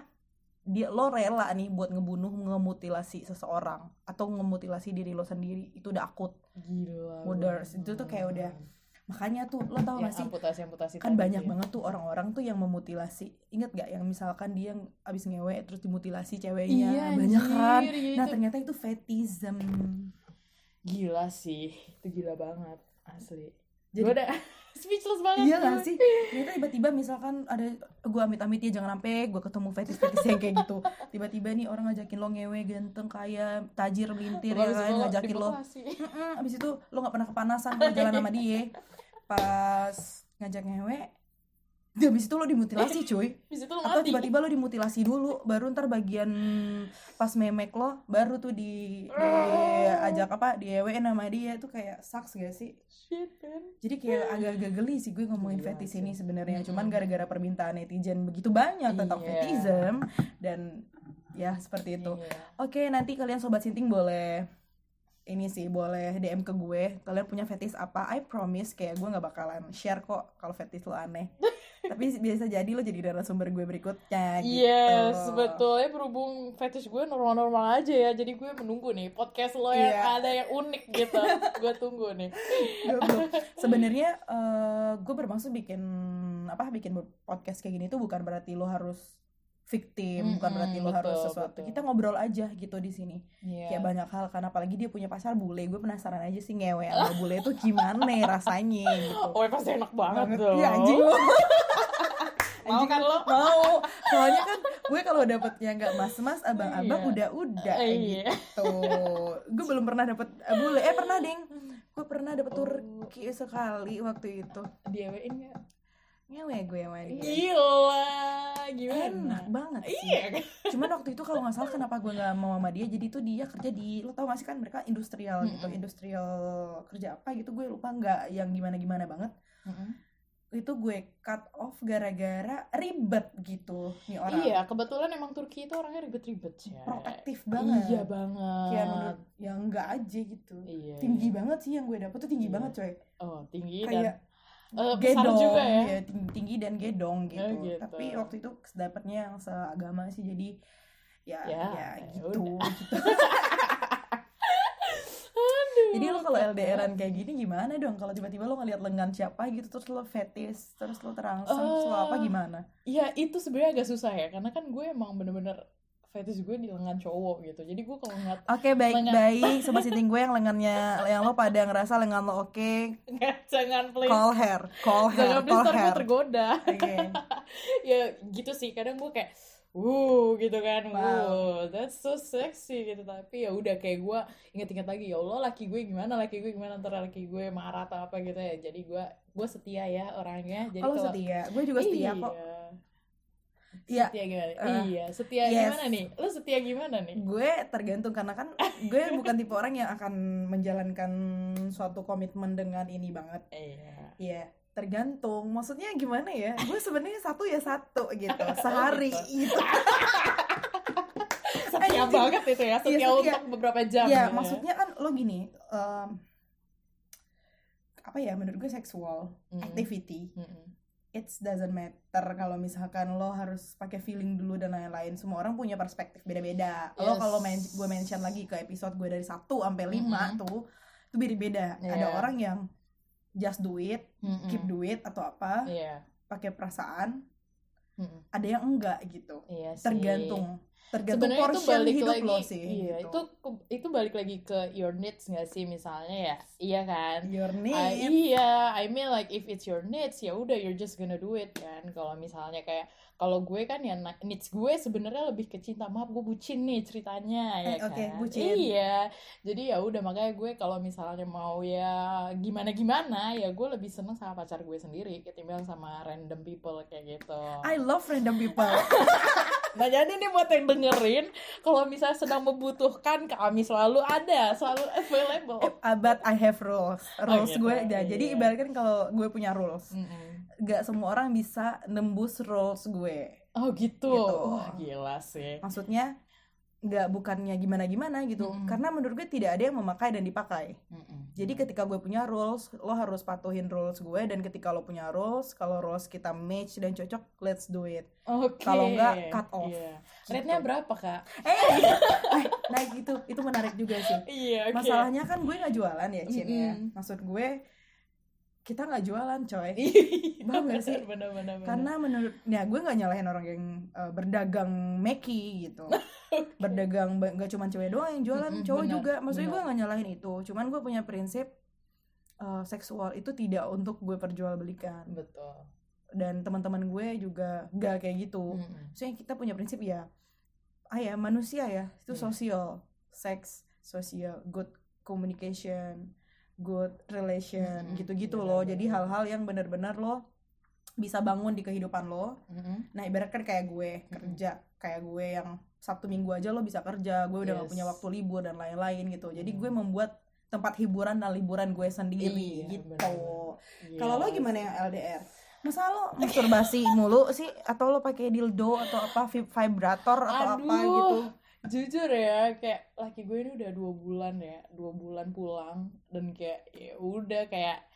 dia lo rela nih buat ngebunuh ngemutilasi seseorang atau ngemutilasi diri lo sendiri itu udah akut. Gila. Murders. Itu tuh kayak udah makanya tuh lo tau ya, gak sih? amputasi amputasi kan banyak ya. banget tuh orang-orang tuh yang memutilasi. Inget gak yang misalkan dia ng- abis ngewe terus dimutilasi Iya, ceweknya banyak kan? Anjir, iya, nah itu ternyata itu fetism. Gila sih. Itu gila banget asli Jadi- gue udah speechless banget iya gak sih? Ternyata tiba-tiba misalkan ada gue amit-amit ya jangan sampai gue ketemu fetis-fetis yang kayak gitu. Tiba-tiba nih orang ngajakin lo ngewe ganteng kaya tajir melintir ya kan ngajakin lo. abis itu lo nggak pernah kepanasan kalau jalan sama dia. Pas ngajak ngewe abis itu lo dimutilasi cuy. Habis itu lo atau tiba-tiba lo dimutilasi dulu baru ntar bagian pas memek lo baru tuh di diajak apa di EWN sama dia tuh kayak sucks gak sih? Shit man. Jadi kayak agak-agak geli sih gue ngomongin Gila fetis ini sebenarnya. Mm-mm. cuman gara-gara permintaan netizen begitu banyak tentang Iya. fetism dan ya seperti itu. Iya. oke nanti kalian sobat sinting boleh ini sih boleh DM ke gue kalian punya fetis apa I promise kayak gue nggak bakalan share kok kalau fetis lo aneh tapi biasa jadi lo jadi narasumber gue berikutnya gitu Yes, sebetulnya berhubung fetish gue normal-normal aja ya. Jadi gue menunggu nih podcast lo yang Iya. ada yang unik gitu. gue tunggu nih. Sebenarnya eh, gue bermaksud bikin apa bikin podcast kayak gini tuh bukan berarti lo harus victim bukan Mm-mm, berarti lo harus betul, sesuatu betul. kita ngobrol aja gitu di sini Iya. kayak banyak hal kan apalagi dia punya pacar bule gue penasaran aja sih ngewe sama bule itu gimana rasanya gitu Oh, pasti enak banget, Banget. dong. Iya, anjing lo Mau kan lo? mau soalnya kan gue kalau dapetnya nggak mas-mas abang-abang Iya. udah-udah Eh, kayak iya. gitu gue belum pernah dapet eh, bule eh pernah ding gue pernah dapet Oh. turki sekali waktu itu Diewein gak? Ngewe gue sama dia Gila, gimana? enak banget sih Iya kan? cuman waktu itu kalau nggak salah kenapa gue nggak mau sama dia jadi tuh dia kerja di lo tau gak sih kan mereka industrial gitu Mm-mm. industrial kerja apa gitu gue lupa nggak yang gimana gimana banget itu gue cut off gara-gara ribet gitu nih orang Iya, kebetulan emang Turki itu orangnya ribet-ribet sih. protektif banget Iya banget. kayak menurut yang enggak aja gitu Iya. tinggi iya. banget sih yang gue dapet tuh tinggi Iya. banget coy Oh, tinggi kayak dan besar gedong juga ya. tinggi, tinggi dan gedong gitu. gitu. tapi waktu itu dapetnya yang seagama sih jadi ya Ya, ya, ya gitu, gitu. jadi lo kalau LDRan kayak gini gimana dong kalau tiba-tiba lo ngeliat lengan siapa gitu terus lo fetis terus lo terangsang terus lo apa Eh, gimana ya itu sebenarnya agak susah ya karena kan gue emang bener-bener fetish gue di lengan cowok gitu. Jadi gue kalau ngeliat Oke Lengan. baik-baik sobat sinting gue yang lengannya yang lo pada ngerasa lengan lo oke. Jangan please. Call hair call hair jangan please call gue hair tergoda. Oke. ya gitu sih. Kadang gue kayak uh gitu kan. Wow. wow that's so sexy gitu. Tapi ya udah kayak gue inget-inget lagi ya Allah laki gue gimana? Laki gue gimana? Ntar laki gue marah atau apa gitu ya. Jadi gue gue setia ya orangnya. Jadi Oh, kalau- setia? Gue juga setia iya. kok Iya, setia gimana eh, iya setia yes. gimana nih lo setia gimana nih gue tergantung karena kan gue bukan tipe orang yang akan menjalankan suatu komitmen dengan ini banget iya Iya tergantung maksudnya gimana ya gue sebenarnya satu ya satu gitu sehari gitu. setia Anjing. banget itu ya setia Iya, setia. untuk beberapa jam ya gitu maksudnya kan lo gini em, apa ya menurut gue seksual Mm-mm. activity Mm-mm. It doesn't matter kalau misalkan lo harus pakai feeling dulu dan lain-lain semua orang punya perspektif beda-beda lo Yes. kalau men gue mention lagi ke episode gue dari satu sampai lima Mhm. tuh itu beda-beda ada Yeah. orang yang just do it Mm-mm. keep do it atau apa iya pakai perasaan Mm-mm. ada yang enggak gitu iya sih. tergantung tergantung sebenarnya itu portion balik hidup lagi lo sih iya gitu. itu itu balik lagi ke your needs nggak sih? Misalnya ya iya kan? Your Ah, need iya I mean like if it's your needs ya udah you're just gonna do it kan? Kalau misalnya kayak kalau gue kan ya needs gue sebenarnya lebih ke cinta. Maaf gue bucin nih ceritanya ya Eh, oke, kan? bucin. iya. Jadi ya udah makanya gue kalau misalnya mau ya gimana gimana ya gue lebih seneng sama pacar gue sendiri ketimbang sama random people kayak gitu. I love random people Nah jadi nih buat yang dengerin, kalau misalnya sedang membutuhkan kami selalu ada, selalu available. Uh, but I have rules rules gitu, gue ya jadi iya. ibaratkan kalau gue punya rules Mm-mm. gak semua orang bisa nembus rules gue Oh gitu. Gitu. Wah gila sih. maksudnya nggak bukannya gimana gimana gitu Mm-mm. karena menurut gue tidak ada yang memakai dan dipakai Mm-mm. jadi ketika gue punya rules lo harus patuhin rules gue dan ketika lo punya rules kalau rules kita match dan cocok let's do it Oke. kalau enggak, cut off. Iya. Gitu. Rate-nya berapa kak? eh, eh nah itu itu menarik juga sih Iya. oke. masalahnya kan gue nggak jualan ya Cin ya Mm-mm. maksud gue kita nggak jualan coy. Paham gak sih? Bener-bener. karena menurut ya gue nggak nyalahin orang yang uh, berdagang meki gitu berdagang ba- nggak cuma cewek doang yang jualan Mm-mm, cowok benar, juga maksudnya gue benar. nggak nyalahin itu cuman gue punya prinsip uh, seksual itu tidak untuk gue perjualbelikan betul. dan teman-teman gue juga gak kayak gitu Mm-mm. Maksudnya kita punya prinsip ya ah ya manusia ya itu Iya. sosial seks sosial good communication good relation gitu-gitu benar, loh benar, jadi benar. hal-hal yang benar-benar lo bisa bangun di kehidupan lo Mm-mm. nah ibaratkan kayak gue kerja kayak gue yang sabtu minggu aja lo bisa kerja gue udah gak Yes. punya waktu libur dan lain-lain gitu jadi Hmm. gue membuat tempat hiburan dan liburan gue sendiri Iya, gitu benar-benar. kalau lo Iya gimana yang LDR masa lo masturbasi mulu sih atau lo pakai dildo atau apa vib- vibrator atau apa Aduh. gitu jujur ya kayak laki gue ini udah dua bulan ya dua bulan pulang dan kayak ya udah kayak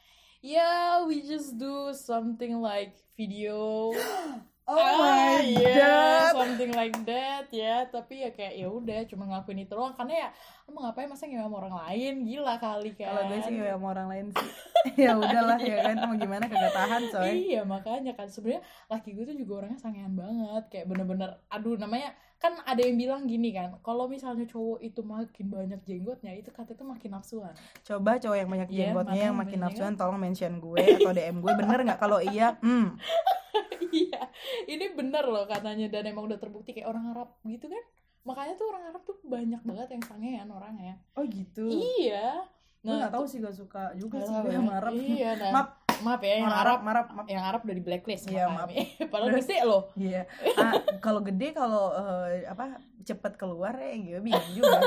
ya we just do something like video. Oh ah, my yeah, god. something like that ya. Tapi ya kayak ya udah cuma ngelakuin itu doang. Karena ya lo mau ngapain? Masa ngewe sama orang lain? Gila kali kan. Kalau gue sih ya sama orang lain sih. Ya udahlah ya kan. Mau gimana? Kagak tahan coy. Iya makanya kan. Sebenarnya laki gue tuh juga orangnya sangean banget. Kayak bener-bener aduh namanya kan ada yang bilang gini kan kalau misalnya cowok itu makin banyak jenggotnya itu kata itu makin nafsuan. Coba cowok yang banyak Iya, jenggotnya yang makin nafsuan tolong mention gue atau DM gue bener nggak? Kalau iya hmm. Iya ini bener loh katanya dan emang udah terbukti kayak orang Arab gitu kan. Makanya tuh orang Arab tuh banyak banget yang sangean orangnya. Oh gitu? Iya. Gue nggak tahu sih gak suka juga sih gue sama Arab. Iya nah, Maaf. Maaf ya yang Arab Arab maaf yang Arab udah di blacklist Iya, sama maaf. padahal gede loh. Iya. Ah, kalau gede kalau eh, apa cepet keluar ya gue bingung juga.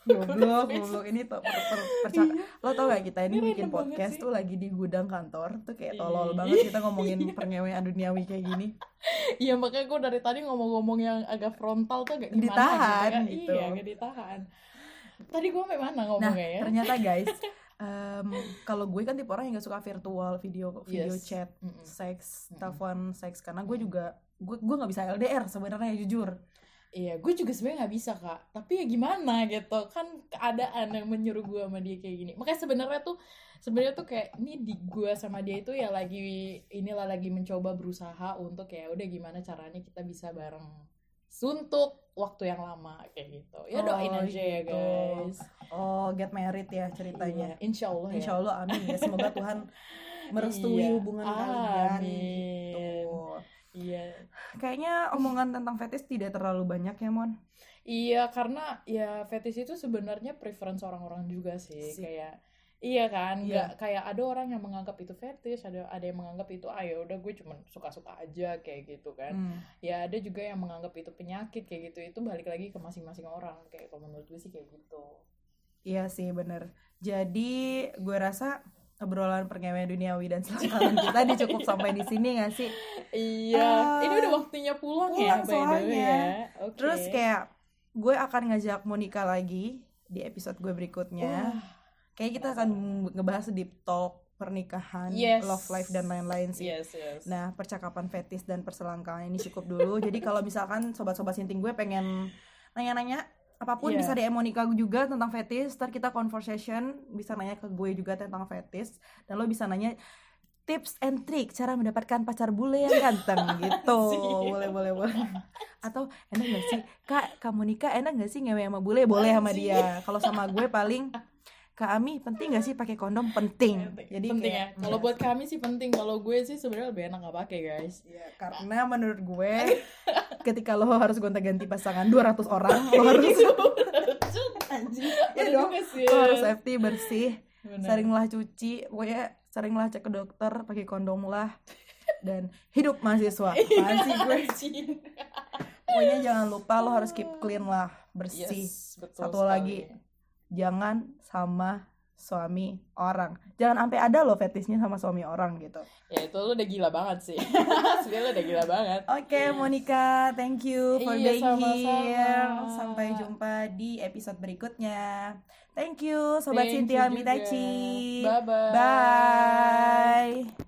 goblok, goblok. ini tuh per, per, perca- lo tau gak kita ini Ini bikin podcast tuh lagi di gudang kantor tuh kayak tolol Iya. banget kita ngomongin pernyewean duniawi kayak gini. Iya makanya gue dari tadi ngomong-ngomong yang agak frontal tuh agak gimana Ditahan, gitu kan. gitu. Iya agak ditahan. Tadi gue sampai mana nah ngomongnya ya? ternyata guys em, kalau gue kan tipe orang yang gak suka virtual video video Yes. chat Mm-mm. seks Mm-mm. telepon seks karena gue juga gue gue nggak bisa LDR sebenarnya jujur Iya, gue juga sebenarnya nggak bisa kak. Tapi ya gimana gitu, kan keadaan yang menyuruh gue sama dia kayak gini. Makanya sebenarnya tuh, sebenarnya tuh kayak ini di gue sama dia itu ya lagi inilah lagi mencoba berusaha untuk ya udah gimana caranya kita bisa bareng suntuk waktu yang lama kayak gitu. Ya doain Oh, aja ya gitu. guys. oh get married ya ceritanya Iya, insya Allah ya. Insya Allah amin ya semoga Tuhan merestui Iya. hubungan kalian gitu. Iya. Kayaknya omongan tentang fetish tidak terlalu banyak ya Mon. Iya, karena ya fetish itu sebenarnya preference orang-orang juga sih. Sih. Kayak iya kan, Iya. nggak kayak ada orang yang menganggap itu fetish, ada ada yang menganggap itu ah ya udah gue cuma suka-suka aja kayak gitu kan. Hmm. Ya ada juga yang menganggap itu penyakit kayak gitu. Itu balik lagi ke masing-masing orang. Kayak kalau menurut gue sih kayak gitu. Iya sih bener. Jadi gue rasa obrolan perkembangan duniawi dan selangkangan kita di cukup sampai di sini gak sih? Iya, Eh, ini udah waktunya pulang, ya, pulang soalnya. ya. Oke. Terus kayak gue akan ngajak Monica lagi di episode gue berikutnya. Wah, Kayak kita akan ngebahas deep talk pernikahan, Yes. love life dan lain-lain sih. yes, yes. Nah, percakapan fetis dan perselangkangan ini cukup dulu. Jadi kalau misalkan sobat-sobat sinting gue pengen nanya-nanya apa pun Iya. bisa DM Monica juga tentang fetis, ntar kita conversation, bisa nanya ke gue juga tentang fetis dan lo bisa nanya tips and trick cara mendapatkan pacar bule yang ganteng gitu. Boleh, boleh, boleh. Atau enak gak sih? Kak, Kak Monica enak gak sih ngewe sama bule? Boleh sama dia. Kalau sama gue paling Kak Ami penting gak sih pakai kondom? Penting. Jadi penting kayak- ya. Kalau buat kami sih penting. Kalau gue sih sebenarnya lebih enak nggak pakai guys. Iya, karena menurut gue ketika lo harus gonta-ganti pasangan 200 orang, lo harus. Iya Bener dong. juga sih. lo harus safety bersih, Bener. seringlah cuci, pokoknya seringlah cek ke dokter, pakai kondom lah. Dan hidup mahasiswa. Apaan sih gue? Pokoknya jangan lupa lo harus keep clean lah, bersih. Yes, betul Satu sekali. lagi. Jangan sama suami orang. Jangan sampai ada lo fetisnya sama suami orang gitu. Ya itu lu udah gila banget sih. Sebenernya lu udah gila banget. Oke, Monica, thank you for Iya, being sama-sama. here. Sampai jumpa di episode berikutnya. Thank you, Sobat Thank Cynthia. Mitachi. Bye-bye. Bye.